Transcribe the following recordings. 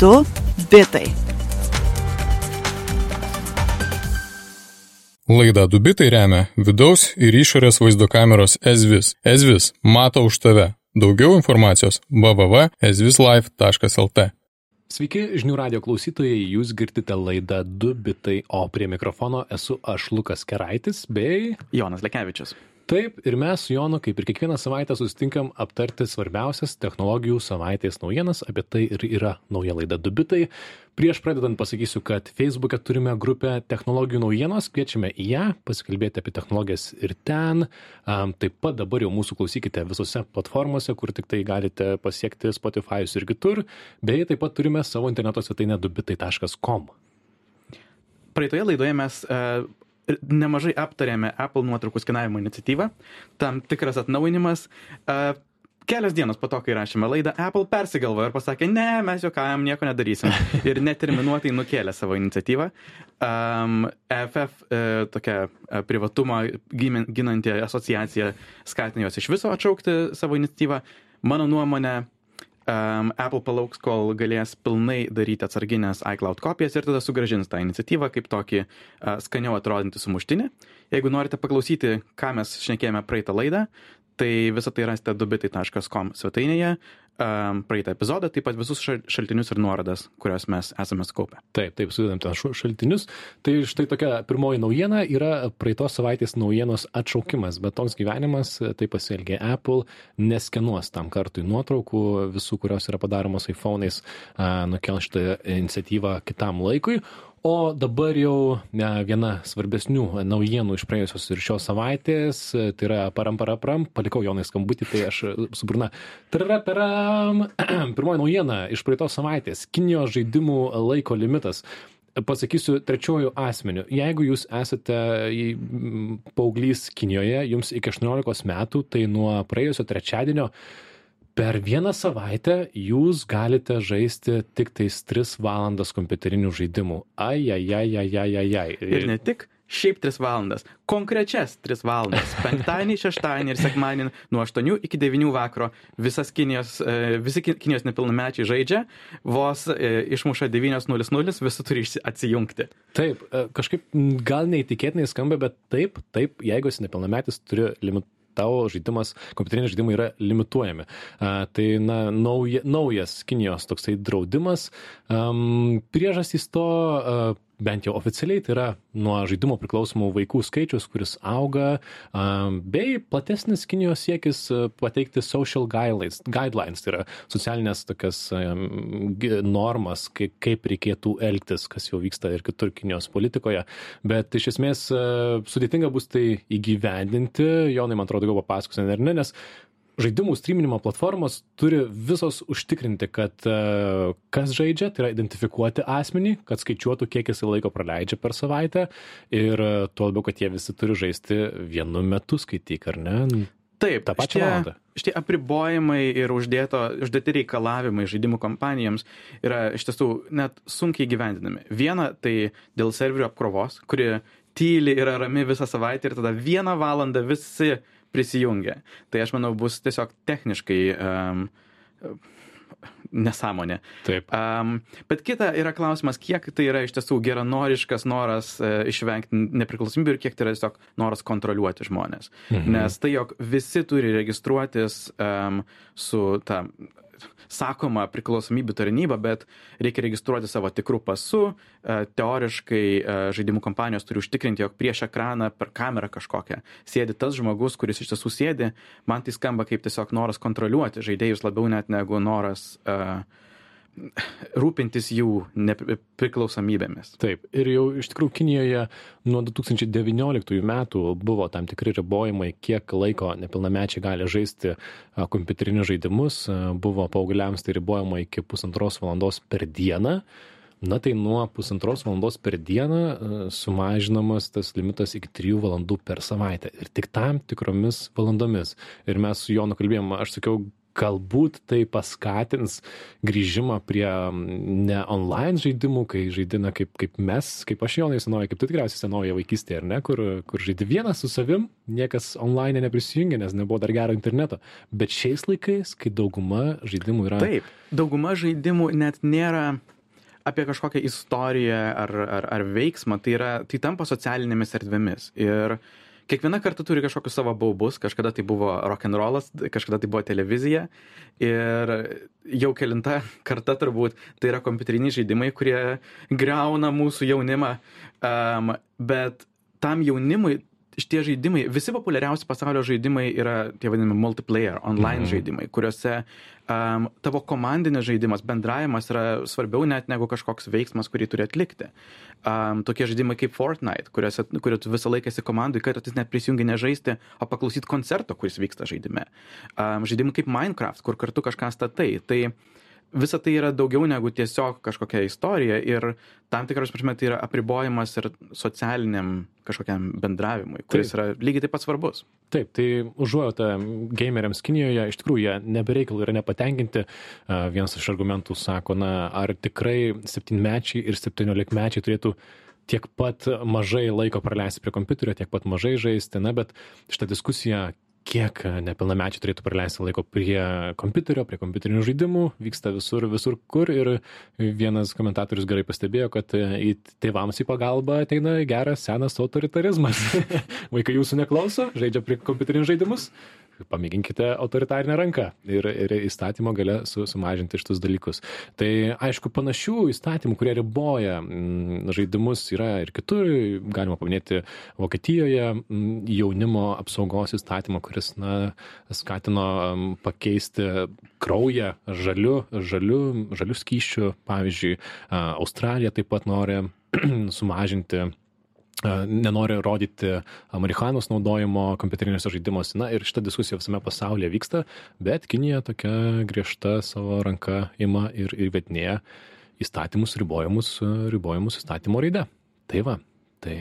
2 bitai. Laida Dubitai remia vidaus ir išorės vaizdo kameros Ezvis. Ezvis mato už tave. Daugiau informacijos www.ezvislife.lt. Sveiki, žinių radio klausytojai, jūs girdite laidą 2 bitai, o prie mikrofono esu aš Lukas Keraitis bei Jonas Lekevičius. Taip, ir mes su Jonu, kaip ir kiekvieną savaitę, susitinkam aptarti svarbiausias technologijų savaitės naujienas, apie tai ir yra nauja laida Dubitai. Prieš pradedant pasakysiu, kad Facebook'e turime grupę technologijų naujienos, kviečiame į ją pasikalbėti apie technologijas ir ten. Um, taip pat dabar jau mūsų klausykite visose platformose, kur tik tai galite pasiekti Spotify'us ir kitur, bei taip pat turime savo interneto svetainę dubitai.com. Praeitoje laidoje mes uh, nemažai aptarėme Apple nuotraukų skenavimo iniciatyvą, tam tikras atnaujinimas. Uh, Kelios dienos po to, kai rašėme laidą, Apple persigalvojo ir pasakė, ne, mes juokavim, nieko nedarysim. Ir neterminuotai nukėlė savo iniciatyvą. Um, FF, e, tokia e, privatumą ginanti asociacija, skatina juos iš viso atšaukti savo iniciatyvą. Mano nuomonė, um, Apple palauks, kol galės pilnai daryti atsarginės iCloud kopijas ir tada sugražins tą iniciatyvą kaip tokį uh, skaniau atrodantį sumuštinį. Jeigu norite paklausyti, ką mes šnekėjome praeitą laidą, tai visą tai rasite dubitai.com svetainėje, um, praeitą epizodą, taip pat visus šaltinius ir nuorodas, kurias mes esame skaupę. Taip, taip, sudedam ten šaltinius. Tai štai tokia pirmoji naujiena yra praeitos savaitės naujienos atšaukimas, bet toks gyvenimas, tai pasielgė Apple, neskenuos tam kartui nuotraukų visų, kurios yra padaromos iPhone'ais, nukel šitą iniciatyvą kitam laikui, O dabar jau ne, viena svarbesnių naujienų iš praėjusios ir šios savaitės, tai yra param parapram, palikau Jonai skambutį, tai aš su burna. Taraparam. Pirmoji naujiena iš praeitos savaitės. Kinijos žaidimų laiko limitas. Pasakysiu trečiojų asmenių. Jeigu jūs esate paauglys Kinijoje, jums iki 18 metų, tai nuo praėjusio trečiadienio per vieną savaitę jūs galite žaisti tik tais 3 valandas kompiuterinių žaidimų. Ai, ai, ai, ai, ai, ai, ai. Ir ne tik šiaip 3 valandas, konkrečias 3 valandas. Penktadienį, šeštadienį ir sekmadienį nuo 8 iki 9 vakaro visas Kinijos, e, visi Kinijos nepilnamečiai žaidžia, vos e, išmuša 9.00, visi turi atsijungti. Taip, e, kažkaip gal neįtikėtinai skamba, bet taip, taip, jeigu esi nepilnametis, turi limit tavo žaidimas, kompiuteriniai žaidimai yra limituojami. A, tai na, nauja, naujas Kinijos toksai draudimas. Um, priežastys to a, bent jau oficialiai tai yra nuo žaidimo priklausomų vaikų skaičius, kuris auga, bei platesnis Kinijos siekis pateikti social guidelines, guidelines tai yra socialinės tokias normas, kaip, kaip reikėtų elgtis, kas jau vyksta ir kitur Kinijos politikoje. Bet iš esmės sudėtinga bus tai įgyvendinti, Jonai, man atrodo, jau papasakos, ar ne, nes žaidimų streaminimo platformos turi visos užtikrinti, kad uh, kas žaidžia, tai yra identifikuoti asmenį, kad skaičiuotų, kiek jis laiko praleidžia per savaitę ir uh, tuo labiau, kad jie visi turi žaisti vienu metu skaityk, ar ne? Taip, tą pačią valandą. Šitie apribojimai ir uždėto, uždėti reikalavimai žaidimų kompanijoms yra iš tiesų net sunkiai gyvendinami. Viena, tai dėl serverio apkrovos, kuri tyli yra rami visą savaitę ir tada vieną valandą visi uh, prisijungia. Tai aš manau bus tiesiog techniškai um, nesąmonė. Taip. Um, bet kita yra klausimas, kiek tai yra iš tiesų geranoriškas noras uh, išvengti nepriklausomybę ir kiek tai yra tiesiog noras kontroliuoti žmonės. Mhm. Nes tai, jog visi turi registruotis um, su ta sakoma priklausomybių tarnyba, bet reikia registruoti savo tikrų pasų. E, teoriškai e, žaidimų kompanijos turi užtikrinti, jog prieš ekraną per kamerą kažkokią sėdi tas žmogus, kuris iš tiesų sėdi. Man tai skamba kaip tiesiog noras kontroliuoti žaidėjus labiau net negu noras uh, rūpintis jų nepriklausomybėmis. Taip, ir jau iš tikrųjų Kinijoje nuo 2019 metų buvo tam tikri ribojimai, kiek laiko nepilnamečiai gali žaisti kompiuterinius žaidimus, buvo paaugliams tai ribojama iki pusantros valandos per dieną. Na tai nuo pusantros valandos per dieną sumažinamas tas limitas iki trijų valandų per savaitę ir tik tam tikromis valandomis. Ir mes su Jonu kalbėjom, aš sakiau, galbūt tai paskatins grįžimą prie ne online žaidimų, kai žaidina kaip, kaip mes, kaip aš jaunai senoji, kaip tu tikriausiai senoji vaikystė, ar ne, kur, kur žaidži vienas su savim, niekas online neprisijungia, nes nebuvo dar gero interneto. Bet šiais laikais, kai dauguma žaidimų yra... Taip, dauguma žaidimų net nėra apie kažkokią istoriją ar, ar, ar veiksmą, tai, yra, tai tampa socialinėmis erdvėmis. Ir uh, kiekviena karta turi kažkokius savo baubus, kažkada tai buvo rock'n'rollas, kažkada tai buvo televizija. Ir jau kelinta karta turbūt tai yra kompiuteriniai žaidimai, kurie greuna mūsų jaunimą, um, bet tam jaunimui šitie žaidimai, visi populiariausi pasaulio žaidimai yra tie vadinami multiplayer, online mhm. žaidimai, kuriuose um, tavo komandinis žaidimas, bendravimas yra svarbiau net negu kažkoks veiksmas, kurį turi atlikti. Um, tokie žaidimai kaip Fortnite, kuriuose, kuriuo tu visą laiką esi komandai, kad tu net prisijungi nežaisti, o paklausyti koncerto, kuris vyksta žaidime. Um, žaidimai kaip Minecraft, kur kartu kažką statai. Tai visa tai yra daugiau negu tiesiog kažkokia istorija ir tam tikras prasme tai yra apribojimas ir socialiniam kažkokiam bendravimui, kuris taip. yra lygiai taip pat svarbus. Taip, tai užuojauta gameriams Kinijoje, iš tikrųjų jie nebereikalų yra nepatenkinti. Vienas iš argumentų sako, na, ar tikrai septynmečiai ir septyniolikmečiai turėtų tiek pat mažai laiko praleisti prie kompiuterio, tiek pat mažai žaisti, na, bet šitą diskusiją kiek nepilnamečiai turėtų praleisti laiko prie kompiuterio, prie kompiuterinių žaidimų, vyksta visur, visur kur. Ir vienas komentatorius gerai pastebėjo, kad į tėvams į pagalbą ateina geras senas autoritarizmas. Vaikai jūsų neklauso, žaidžia prie kompiuterinių žaidimus, pamėginkite autoritarinę ranką ir, ir įstatymo gale su, sumažinti šitus dalykus. Tai aišku, panašių įstatymų, kurie riboja mm, žaidimus, yra ir kitur. Galima paminėti Vokietijoje mm, jaunimo apsaugos įstatymą, kuris na, skatino m, pakeisti kraują žaliu, žaliu, žaliu skyščiu. Pavyzdžiui, Australija taip pat nori sumažinti nenori rodyti marihuanos naudojimo kompiuteriniuose žaidimuose. Na ir šita diskusija visame pasaulyje vyksta, bet Kinija tokia griežta savo ranka ima ir įvedinėja įstatymus ribojimus, ribojimus įstatymo raide. Tai va, tai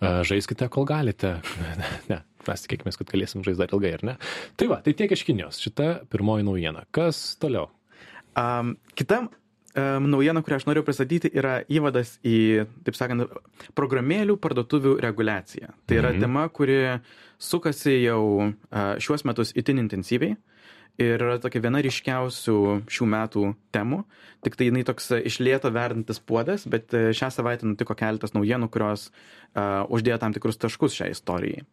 žaiskite, kol galite. ne, mes tikėkime, kad galėsim žaisti dar ilgai, ar ne? Tai va, tai tiek iš Kinijos. Šita pirmoji naujiena. Kas toliau? Um, kitam naujiena, kurią aš noriu pristatyti, yra įvadas į, taip sakant, programėlių parduotuvių reguliaciją. Tai yra mhm. tema, kuri sukasi jau šiuos metus itin intensyviai ir yra tokia viena ryškiausių šių metų temų. Tik tai jinai toks išlėto verdantis puodas, bet e, šią savaitę nutiko keletas naujienų, kurios uh, uždėjo tam tikrus taškus šiai istorijai.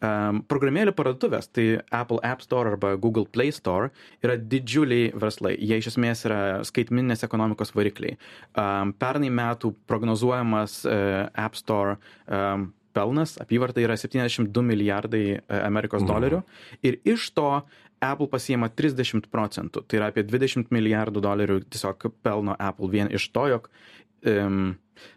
Um, programėlių parduotuvės, tai Apple App Store arba Google Play Store, yra didžiuliai verslai. Jie iš esmės yra skaitminės ekonomikos varikliai. Um, pernai metų prognozuojamas uh, App Store um, pelnas, apyvarta yra 72 milijardai uh, Amerikos mhm. dolerių. Ir iš to Apple pasiema 30 procentų, tai yra apie 20 milijardų dolerių tiesiog pelno Apple vien iš to, jog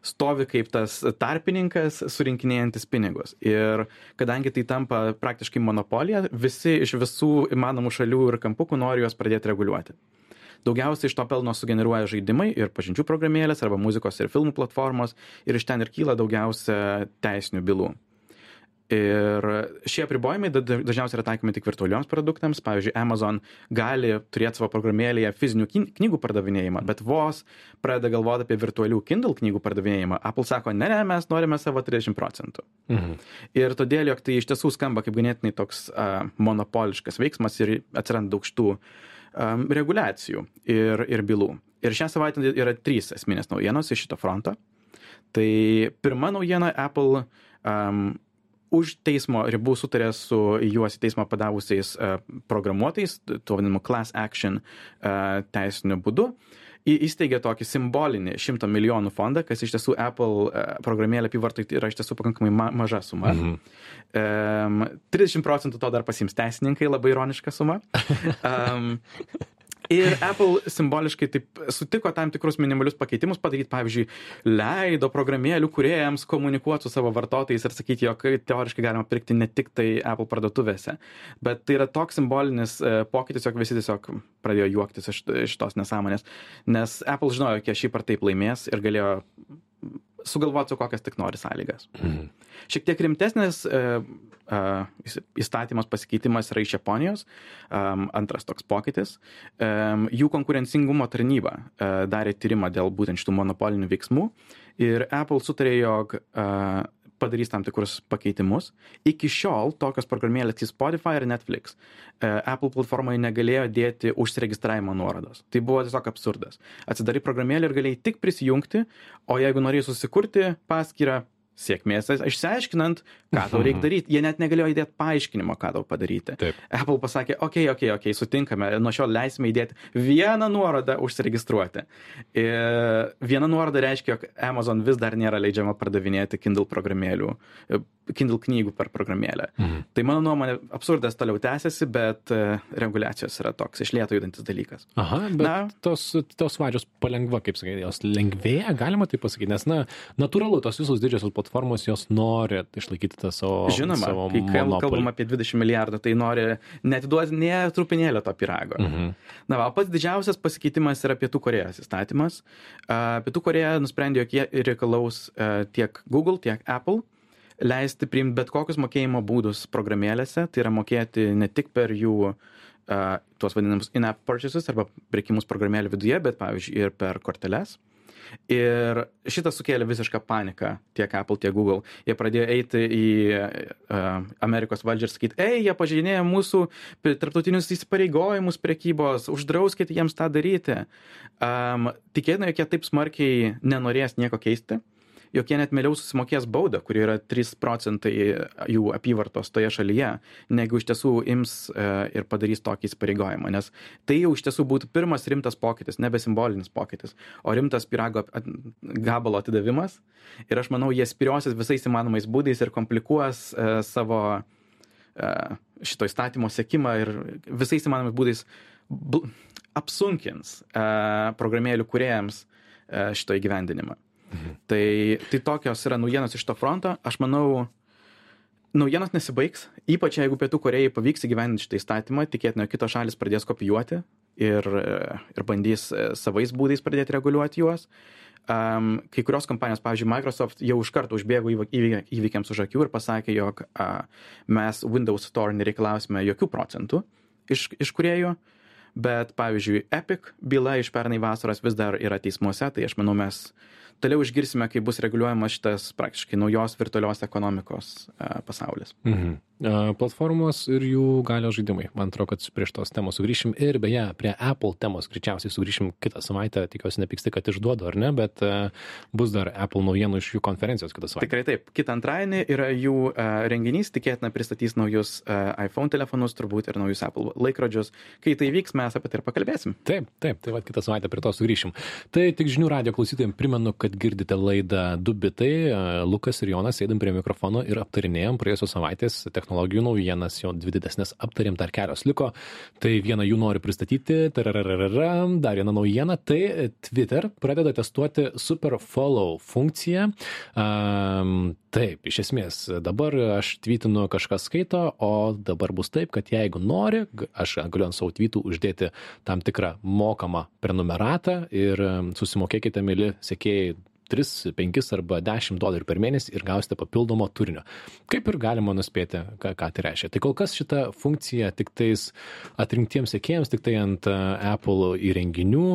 stovi kaip tas tarpininkas surinkinėjantis pinigus. Ir kadangi tai tampa praktiškai monopolija, visi iš visų įmanomų šalių ir kampukų nori juos pradėti reguliuoti. Daugiausiai iš to pelno sugeneruoja žaidimai ir pažinčių programėlės arba muzikos ir filmų platformos ir iš ten ir kyla daugiausia teisinių bylų. Ir šie apribojimai dažniausiai yra taikomi tik virtualioms produktams. Pavyzdžiui, Amazon gali turėti savo programėlėje fizinių knygų pardavinėjimą, bet vos pradeda galvoti apie virtualių Kindle knygų pardavinėjimą, Apple sako, ne, ne, mes norime savo 30 procentų. Mhm. Ir todėl, jog tai iš tiesų skamba kaip ganėtinai toks uh, monopoliškas veiksmas ir atsiranda daug šitų reguliacijų ir, ir bylų. Ir šią savaitę yra trys esminės naujienos iš šito fronto. Tai pirma naujiena Apple um, už teismo ribų sutarė su juos į teismą padavusiais uh, programuotojais, tuo vadinamu class action uh, teisiniu būdu. Įsteigė tokį simbolinį 100 milijonų fondą, kas iš tiesų Apple uh, programėlė apyvartai yra iš tiesų pakankamai ma maža suma. Mhm. Um, 30 procentų to dar pasims teisininkai, labai ironiška suma. Um, Ir Apple simboliškai taip sutiko tam tikrus minimalius pakeitimus padaryti, pavyzdžiui, leido programėlių kuriejams komunikuoti su savo vartotojais ir sakyti, jog teoriškai galima pirkti ne tik tai Apple parduotuvėse. Bet tai yra toks simbolinis e, pokytis, jog visi tiesiog pradėjo juoktis iš, iš tos nesąmonės, nes Apple žinojo, kiek šį par taip laimės ir galėjo sugalvoti su kokias tik nori sąlygas. Mhm. Šiek tiek rimtesnis e, e, įs- įstatymas pasikeitimas yra iš Japonijos. Um, antras toks pokytis. Jų konkurencingumo tarnyba darė tyrimą dėl būtent šitų monopolinių veiksmų ir Apple sutarė, jog padarys tam tikrus pakeitimus. Iki šiol tokios programėlės kaip Spotify ir Netflix Apple platformoje negalėjo dėti užsiregistravimo nuorodos. Tai buvo tiesiog absurdas. Atsidarai programėlę ir galėjai tik prisijungti, o jeigu norėjai susikurti paskyrą, sėkmės išsiaiškinant, ką tau reikia daryti. Jie net negalėjo įdėti paaiškinimo, ką tau padaryti. Taip. Apple pasakė, okei, okay, okei, okay, okei, okay, sutinkame, nuo šiol leisime įdėti vieną nuorodą užsiregistruoti. Ir viena nuoroda reiškia, jog Amazon vis dar nėra leidžiama pardavinėti Kindle programėlių, e, Kindle knygų per programėlę. Mhm. Tai mano nuomonė, absurdas toliau tęsiasi, bet e, reguliacijos yra toks išlieto judantis dalykas. Aha, bet Na. tos, tos vadžios palengva, kaip sakyti, jos lengvėja, galima tai pasakyti, nes, na, natūralu, tos visos didžiosios platformos, jos nori išlaikyti tą savo, Žinoma, savo kai monopolį. kalbam apie 20 milijardų, tai nori netiduoti nie trupinėlio to pirago. Mhm. Na, va, pats didžiausias pasikeitimas yra Pietų Korejos įstatymas. Pietų Koreja nusprendė, jog jie reikalaus tiek Google, tiek Apple leisti priimti bet kokius mokėjimo būdus programėlėse, tai yra mokėti ne tik per jų a, tuos vadinamus in-app purchases arba prekimus programėlė viduje, bet pavyzdžiui ir per korteles. Ir šitas sukėlė visišką paniką tiek Apple, tiek Google. Jie pradėjo eiti į uh, Amerikos valdžią ir sakyti, ei, jie pažeidinėja mūsų tarptautinius įsipareigojimus prekybos, uždrauskite jiems tą daryti. Um, tikėtina, jog jie taip smarkiai nenorės nieko keisti jog jie net mieliau susimokės baudą, kuri yra 3 procentai jų apyvartos toje šalyje, negu iš tiesų ims e, ir padarys tokį įsipareigojimą. Nes tai jau iš tiesų būtų pirmas rimtas pokytis, nebe simbolinis pokytis, o rimtas pirago at- gabalo atidavimas. Ir aš manau, jie spiriosis visais įmanomais būdais ir komplikuos e, savo e, šito įstatymo sekimą ir visais įmanomais būdais apsunkins programėlių kuriejams šito įgyvendinimą. Tai, tai tokios yra naujienos iš to fronto. Aš manau, naujienos nesibaigs, ypač jeigu Pietų Korejai pavyks įgyvendinti šitą įstatymą, tikėtina, kitos šalis pradės kopijuoti ir, ir bandys e, savais būdais pradėti reguliuoti juos. Um, kai kurios kompanijos, pavyzdžiui, Microsoft jau iš karto užbėgo įvy- įvy- įvykiams už akių ir pasakė, jog uh, mes Windows Store nereikalausime jokių procentų iš, iš kuriejų, bet, pavyzdžiui, Epic byla iš pernai vasaros vis dar yra teismuose, tai aš manau, mes toliau išgirsime, kai bus reguliuojamas šitas praktiškai naujos virtualios ekonomikos uh, pasaulis. Mhm. E, Platformos ir jų galios žaidimai. Man atrodo, kad prie šitos temos sugrįšim ir beje, prie Apple temos greičiausiai sugrįšim kitą savaitę. Tikiuosi nepyksti, kad išduodu ar ne, bet e, bus dar Apple naujienų iš jų konferencijos kitą savaitę. Tikrai taip. Kitą antradienį yra jų renginys, tikėtina pristatys naujus iPhone telefonus, turbūt ir naujus Apple laikrodžius. Kai tai vyks, mes apie tai ir pakalbėsim. Taip, taip, tai va kitą savaitę prie to sugrįšim. Tai tik žinių radio klausytojams primenu, kad girdite laidą Du bitai, e, Lukas ir Jonas sėdam prie mikrofono ir aptarinėjom praėjusios savaitės technologijų naujienas, jo dvi didesnės aptarėm, dar kelios liko. Tai vieną jų noriu pristatyti, dar viena naujiena, tai Twitter pradeda testuoti Super Follow funkciją. Um, taip, iš esmės, dabar aš tweetinu kažkas skaito, o dabar bus taip, kad jeigu nori, aš galiu ant savo tweetų uždėti tam tikrą mokamą prenumeratą ir susimokėkite, mėly sekėjai, 3, 5 arba 10 dolerių per mėnesį ir gausite papildomo turinio. Kaip ir galima nuspėti, ką, ką tai reiškia. Tai kol kas šita funkcija tik tais atrinktiems sekėjams, tik tai ant e, Apple įrenginių.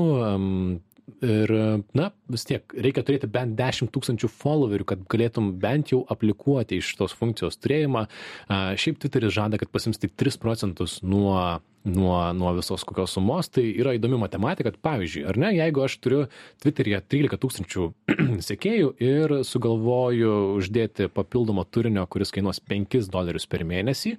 Ir, na, vis tiek reikia turėti bent 10 tūkstančių followerių, kad galėtum bent jau aplikuoti iš tos funkcijos turėjimą. Šiaip Twitteris žada, kad pasims tik 3 procentus nuo, nuo, nuo visos kokios sumos. Tai yra įdomi matematika, kad pavyzdžiui, ar ne, jeigu aš turiu Twitteryje 13 tūkstančių sekėjų ir sugalvoju uždėti papildomo turinio, kuris kainuos 5 dolerius per mėnesį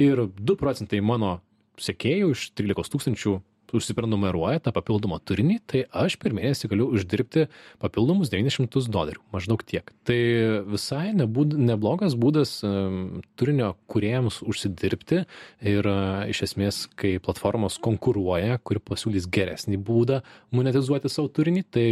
ir 2 procentai mano sekėjų iš 13 tūkstančių užsiprenumeruoja tą papildomą turinį, tai aš per mėnesį galiu uždirbti papildomus 900 dolerių, maždaug tiek. Tai visai nebūd, neblogas būdas um, turinio kuriejams užsidirbti ir uh, iš esmės, kai platformos konkuruoja, kuri pasiūlys geresnį būdą monetizuoti savo turinį, tai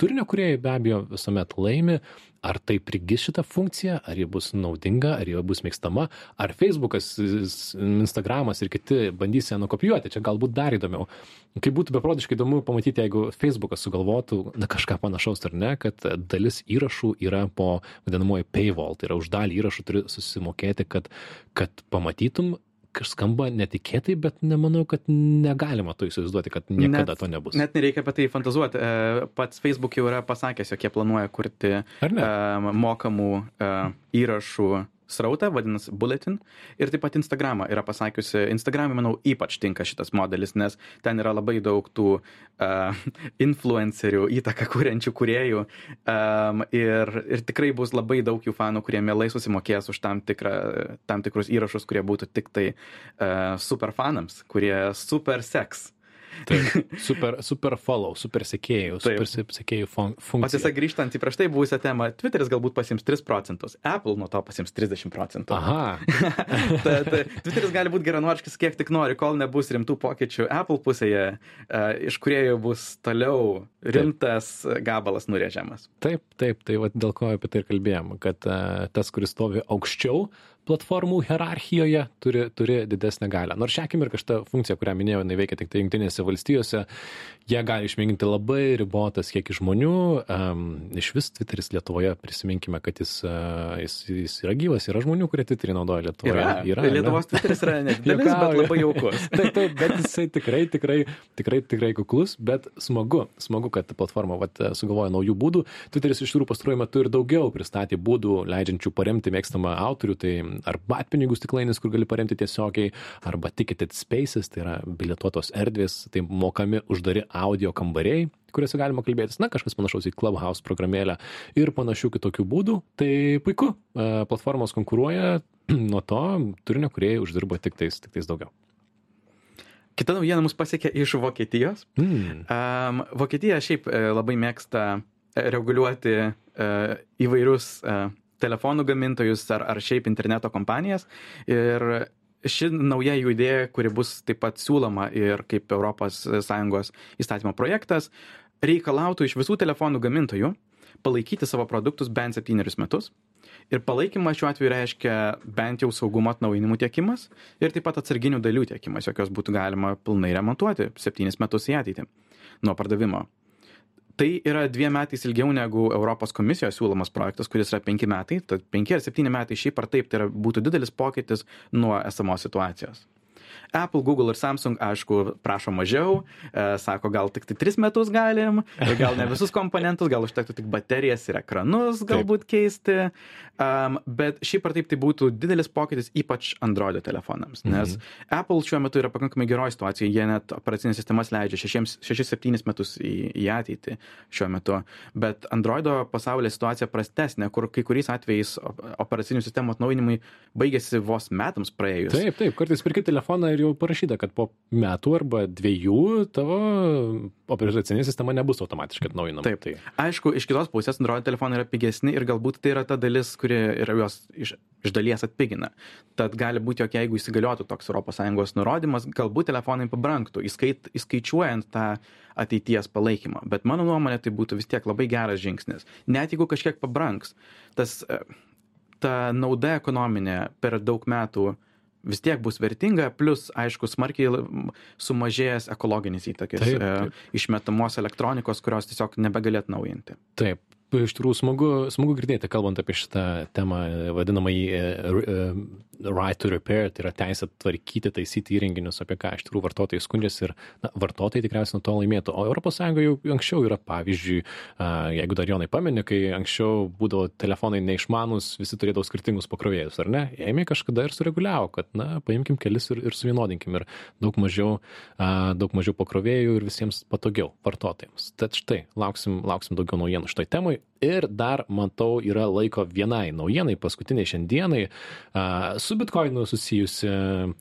turinio kuriejai be abejo visuomet laimi. Ar tai prigis šitą funkciją, ar ji bus naudinga, ar ji bus mėgstama, ar Facebookas, Instagramas ir kiti bandys ją nukopijuoti, čia galbūt dar įdomiau. Kaip būtų beprotiškai įdomu pamatyti, jeigu Facebookas sugalvotų na, kažką panašaus ar ne, kad dalis įrašų yra po vadinamoji paywall, tai yra už dalį įrašų turi susimokėti, kad, kad pamatytum skamba netikėtai, bet nemanau, kad negalima to įsivaizduoti, kad niekada net, to nebus. Net nereikia apie tai fantazuoti. E, pats Facebook jau yra pasakęs, jog jie planuoja kurti mokamų e, įrašų srautą, vadinasi Bulletin. Ir taip pat Instagramą yra pasakiusi, Instagram'e, manau, ypač tinka šitas modelis, nes ten yra labai daug tų uh, influencerių, įtaką kuriančių kuriejų. Um, ir, ir tikrai bus labai daug jų fanų, kurie mielai susimokės už tam, tikrą, tam tikrus įrašus, kurie būtų tik tai uh, super fanams, kurie super seks. Taip, super, super follow, super sekėjų, super sekėjų funkcija. O tiesa, grįžtant į prieš tai buvusią temą, Twitteris galbūt pasims 3 procentus, Apple nuo to pasims 30 procentų. Aha. ta, ta, Twitteris gali būti geranoriškas kiek tik nori, kol nebus rimtų pokyčių Apple pusėje, uh, iš kuriejų bus toliau rimtas taip. gabalas nurėžiamas. Taip, taip, tai va, dėl ko apie tai ir kalbėjom, kad uh, tas, kuris stovi aukščiau, platformų hierarchijoje turi, turi didesnę galę. Nors šią akimirką šitą funkciją, kurią minėjau, jinai veikia tik tai Junktinėse valstijose, jie gali išmėginti labai ribotas kiekis žmonių. Um, iš vis Twitteris Lietuvoje, prisiminkime, kad jis, uh, jis, jis yra gyvas, yra žmonių, kurie Twitterį naudoja Lietuvoje. Yra, yra Lietuvos Twitteris yra nedidelis, bet labai jaukus. taip, taip, bet jisai tikrai, tikrai, tikrai, tikrai kuklus, bet smagu, smagu, kad platforma vat, sugalvoja naujų būdų. Twitteris iš tikrųjų pastaruoju metu ir daugiau pristatė būdų, leidžiančių paremti mėgstamą autorių. Tai arba atpinigių stiklainis, kur gali paremti tiesiogiai, arba ticketed spaces, tai yra bilietuotos erdvės, tai mokami uždari audio kambariai, kuriuose galima kalbėtis, na, kažkas panašaus į Clubhouse programėlę ir panašių kitokių būdų. Tai puiku, e, platformos konkuruoja, nuo to turinio kuriejai uždirba tik tais, tik tais daugiau. Kita naujiena mus pasiekė iš Vokietijos. Mm. Um, Vokietija šiaip e, labai mėgsta e, reguliuoti uh, įvairius uh, telefonų gamintojus ar, ar šiaip interneto kompanijas. Ir ši nauja jų idėja, kuri bus taip pat siūloma ir kaip ES įstatymo projektas, reikalautų iš visų telefonų gamintojų palaikyti savo produktus bent septynerius metus. Ir palaikymas šiuo atveju reiškia bent jau saugumo atnaujinimų tiekimas ir taip pat atsarginių dalių tiekimas, jokios būtų galima pilnai remontuoti septynis metus į ateitį nuo pardavimo tai yra dviem metais ilgiau negu europos komisijos siūlomas projektas kuris yra penki metai tad penki ar septyni metai šiaip ar taip tai yra būtų didelis pokytis nuo esamos situacijos Apple, Google ir Samsung, aišku, prašo mažiau, e, sako, gal tik tai 3 metus galim, gal ne visus komponentus, gal užtektų tik baterijas ir ekranus galbūt taip. keisti, um, bet šiaip ar taip tai būtų didelis pokytis, ypač Android telefonams, nes mhm. Apple šiuo metu yra pakankamai geroje situacijoje, jie net operacinės sistemas leidžia 6-7 metus į, į ateitį šiuo metu, bet Android pasaulyje situacija prastesnė, kur kai kuriais atvejais operacinių sistemų atnaujinimai baigėsi vos metams praėjus. Taip, taip, kartais perki telefoną ir jau parašyta, kad po metų arba dviejų tavo operacinė sistema nebus automatiškai atnaujinama. Taip, tai. Aišku, iš kitos pusės Android telefonai yra pigesni ir galbūt tai yra ta dalis, kuri yra juos iš, iš dalies atpigina. Tad gali būti, jog jeigu įsigaliotų toks ES nurodymas, galbūt telefonai pabranktų, įskait, įskaičiuojant tą ateities palaikymą. Bet mano nuomonė tai būtų vis tiek labai geras žingsnis. Net jeigu kažkiek pabranks, tas e, ta nauda ekonominė per daug metų vis tiek bus vertinga, plus, aišku, smarkiai sumažėjęs ekologinis įtakis taip, e, taip. išmetamos elektronikos, kurios tiesiog nebegalėt naujinti. Taip, iš tikrųjų smagu, smagu girdėti, kalbant apie šitą temą, vadinamą į e, e, right to repair, tai yra teisė tvarkyti, taisyti įrenginius, apie ką iš tikrųjų vartotojai skundžiasi ir na, vartotojai tikriausiai nuo to laimėtų. O ES jau anksčiau yra, pavyzdžiui, jeigu dar Jonai pameni, kai anksčiau būdavo telefonai neišmanus, visi turėdavo skirtingus pakrovėjus, ar ne? Ėmė kažkada ir sureguliavo, kad, na, paimkim kelis ir, ir suvienodinkim ir daug mažiau, daug mažiau pakrovėjų ir visiems patogiau vartotojams. Tad štai, lauksim, lauksim daugiau naujienų šitoj temai Ir dar, matau, yra laiko vienai naujienai, paskutiniai šiandienai, su bitkoinu susijusi,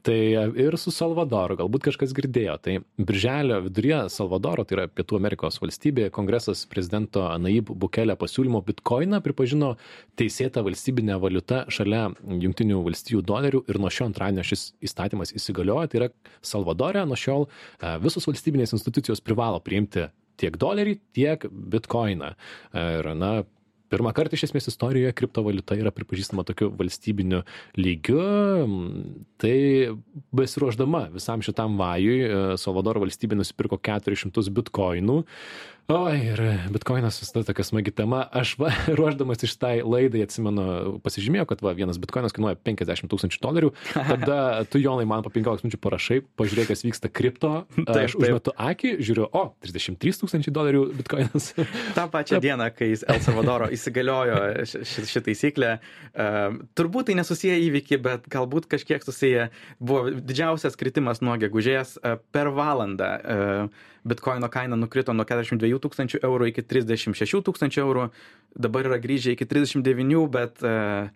tai ir su Salvadoru, galbūt kažkas girdėjo. Tai birželio viduryje Salvadoro, tai yra Pietų Amerikos valstybė, kongresas prezidento Naib Bukelė pasiūlymo bitkoiną pripažino teisėtą valstybinę valiutą šalia Junktinių valstybių dolerių ir nuo šio antradienio šis įstatymas įsigalioja. Tai yra Salvadorė nuo šiol visos valstybinės institucijos privalo priimti tiek dolerį, tiek bitkoiną. Ir, na, pirmą kartą iš esmės istorijoje kriptovaliuta yra pripažįstama tokiu valstybiniu lygiu. Tai besiruoždama visam šitam vajui, e, Salvadoro valstybė nusipirko 400 bitkoinų O, ir bitkoinas visada tokia smagi tema. Aš va, ruoždamas iš tai laidai atsimenu, pasižymėjau, kad va, vienas bitkoinas kainuoja 50 tūkstančių dolerių. Tada tu, Jonai, man po 15 minučių parašai, pažiūrėk, kas vyksta kripto. Taip, aš užmetu akį, žiūriu, o, 33 tūkstančiai dolerių bitkoinas. Ta pačia diena, kai El Salvadoro įsigaliojo ši taisyklė, uh, turbūt tai nesusiję įvykiai, bet galbūt kažkiek susiję. Buvo didžiausias kritimas nuo gegužės uh, per valandą. Uh, bitkoino kaina nukrito nuo 42 tūkstančių eurų iki 36 tūkstančių eurų, dabar yra grįžę iki 39, bet uh,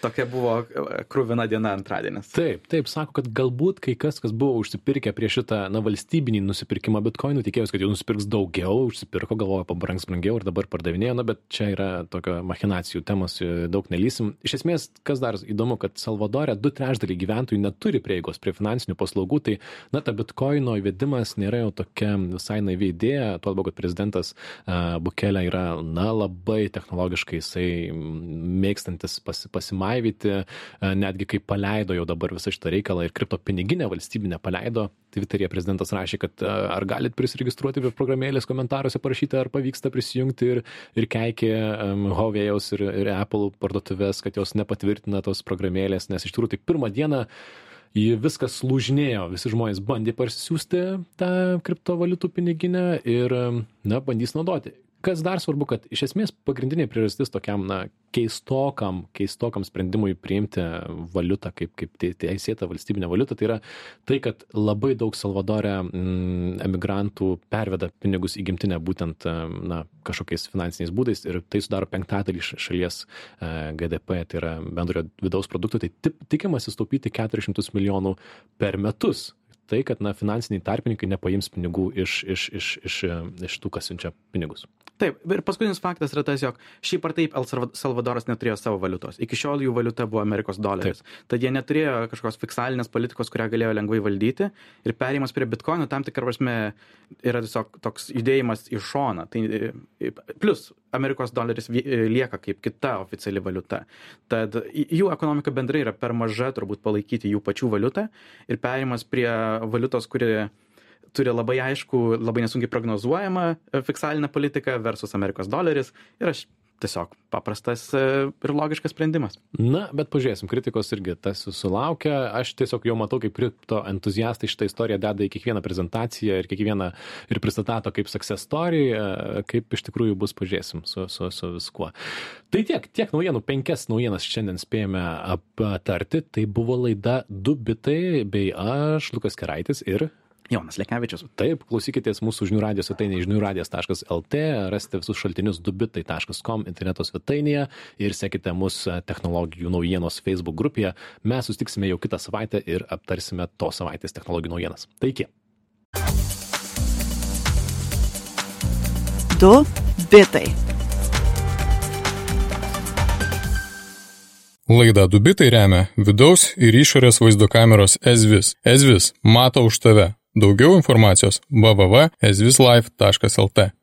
tokia buvo e, krūvina diena antradienis. Taip, taip, sako, kad galbūt kai kas, kas buvo užsipirkę prieš šitą, na, valstybinį nusipirkimą bitkoinų, tikėjosi, kad jau nusipirks daugiau, užsipirko, galvoja, pabrangs brangiau ir dabar pardavinėjo, na, bet čia yra tokio machinacijų temos, e, daug nelysim. Iš esmės, kas dar įdomu, kad Salvadorė du trečdaliai gyventojų neturi prieigos prie finansinių paslaugų, tai, na, ta bitkoino įvedimas nėra jau tokia visai naivi idėja, tuo labiau, kad prezidentas uh, Bukelė yra, na, labai technologiškai, jisai mėgstantis pas, pasimokyti pasimaivyti, e, netgi kai paleido jau dabar visą šitą reikalą ir kripto piniginę valstybinę paleido, Twitter'e prezidentas rašė, kad e, ar galit prisiregistruoti prie programėlės komentaruose parašyti, ar pavyksta prisijungti ir, ir keikė um, Huawei'aus ir, ir Apple parduotuvės, kad jos nepatvirtina tos programėlės, nes iš tikrųjų tai pirmą dieną jį viskas lūžinėjo, visi žmonės bandė parsisiųsti tą kriptovaliutų piniginę ir, na, bandys naudoti kas dar svarbu kad iš esmės pagrindinė priežastis tokiam na keistokam keistokam sprendimui priimti valiutą kaip kaip teisėtą valstybinę valiutą tai yra tai kad labai daug salvadore mm, emigrantų perveda pinigus į gimtinę būtent na kažkokiais finansiniais būdais ir tai sudaro penktadalį šalies e, GDP, tai yra bendrojo vidaus produkto, tai tikimasi sutaupyti 400 milijonų per metus tai, kad na, finansiniai tarpininkai nepaims pinigų iš, iš, iš, iš, iš tų, kas siunčia pinigus. Taip, ir paskutinis faktas yra tas, jog šiaip ar taip El Salvadoras neturėjo savo valiutos. Iki šiol jų valiuta buvo Amerikos doleris. Tad jie neturėjo kažkokios fiksalinės politikos, kurią galėjo lengvai valdyti. Ir perėjimas prie bitkoino tam tikrą prasme yra tiesiog toks judėjimas į šoną. Tai, plus, Amerikos doleris lieka kaip kita oficiali valiuta. Tad jų ekonomika bendrai yra per maža turbūt palaikyti jų pačių valiutą. Ir perėjimas prie valiutos, kuri turi labai aišku, labai nesunkiai prognozuojamą e, fiksalinę politiką versus Amerikos doleris ir aš tiesiog paprastas e, ir logiškas sprendimas. Na, bet pažiūrėsim, kritikos irgi tas sulaukia. Aš tiesiog jau matau, kaip kripto entuziastai šitą istoriją deda į kiekvieną prezentaciją ir kiekvieną ir pristato kaip success story, e, kaip iš tikrųjų bus, pažiūrėsim su, su, su viskuo. Tai tiek, tiek naujienų, penkias naujienas šiandien spėjome aptarti. Tai buvo laida Du bitai bei aš, Lukas Keraitis ir Jonas Lekevičius. Taip, klausykitės mūsų žinių radijos svetainėje žiniųradijas.lt, rasite visus šaltinius dubitai.com interneto svetainėje ir sekite mūsų technologijų naujienos Facebook grupėje. Mes sustiksime jau kitą savaitę ir aptarsime to savaitės technologijų naujienas. Tai iki. Du bitai. Laida Dubitai remia vidaus ir išorės vaizdo kameros Ezvis. Ezvis mato už tave. Daugiau informacijos www.ezvislife.lt